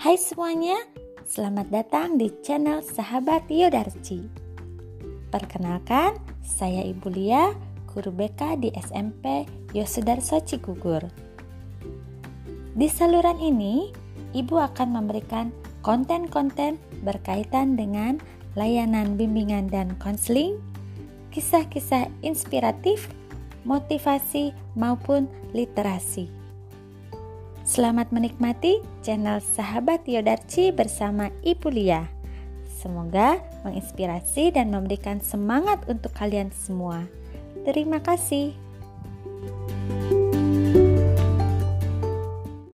Hai semuanya, selamat datang di channel Sahabat Yodarci. Perkenalkan, saya Ibu Lia, guru BK di SMP Yosudarso Cigugur. Di saluran ini, Ibu akan memberikan konten-konten berkaitan dengan layanan bimbingan dan konseling, kisah-kisah inspiratif, motivasi, maupun literasi. Selamat menikmati channel Sahabat Yodarci bersama Ibu Lia. Semoga menginspirasi dan memberikan semangat untuk kalian semua. Terima kasih.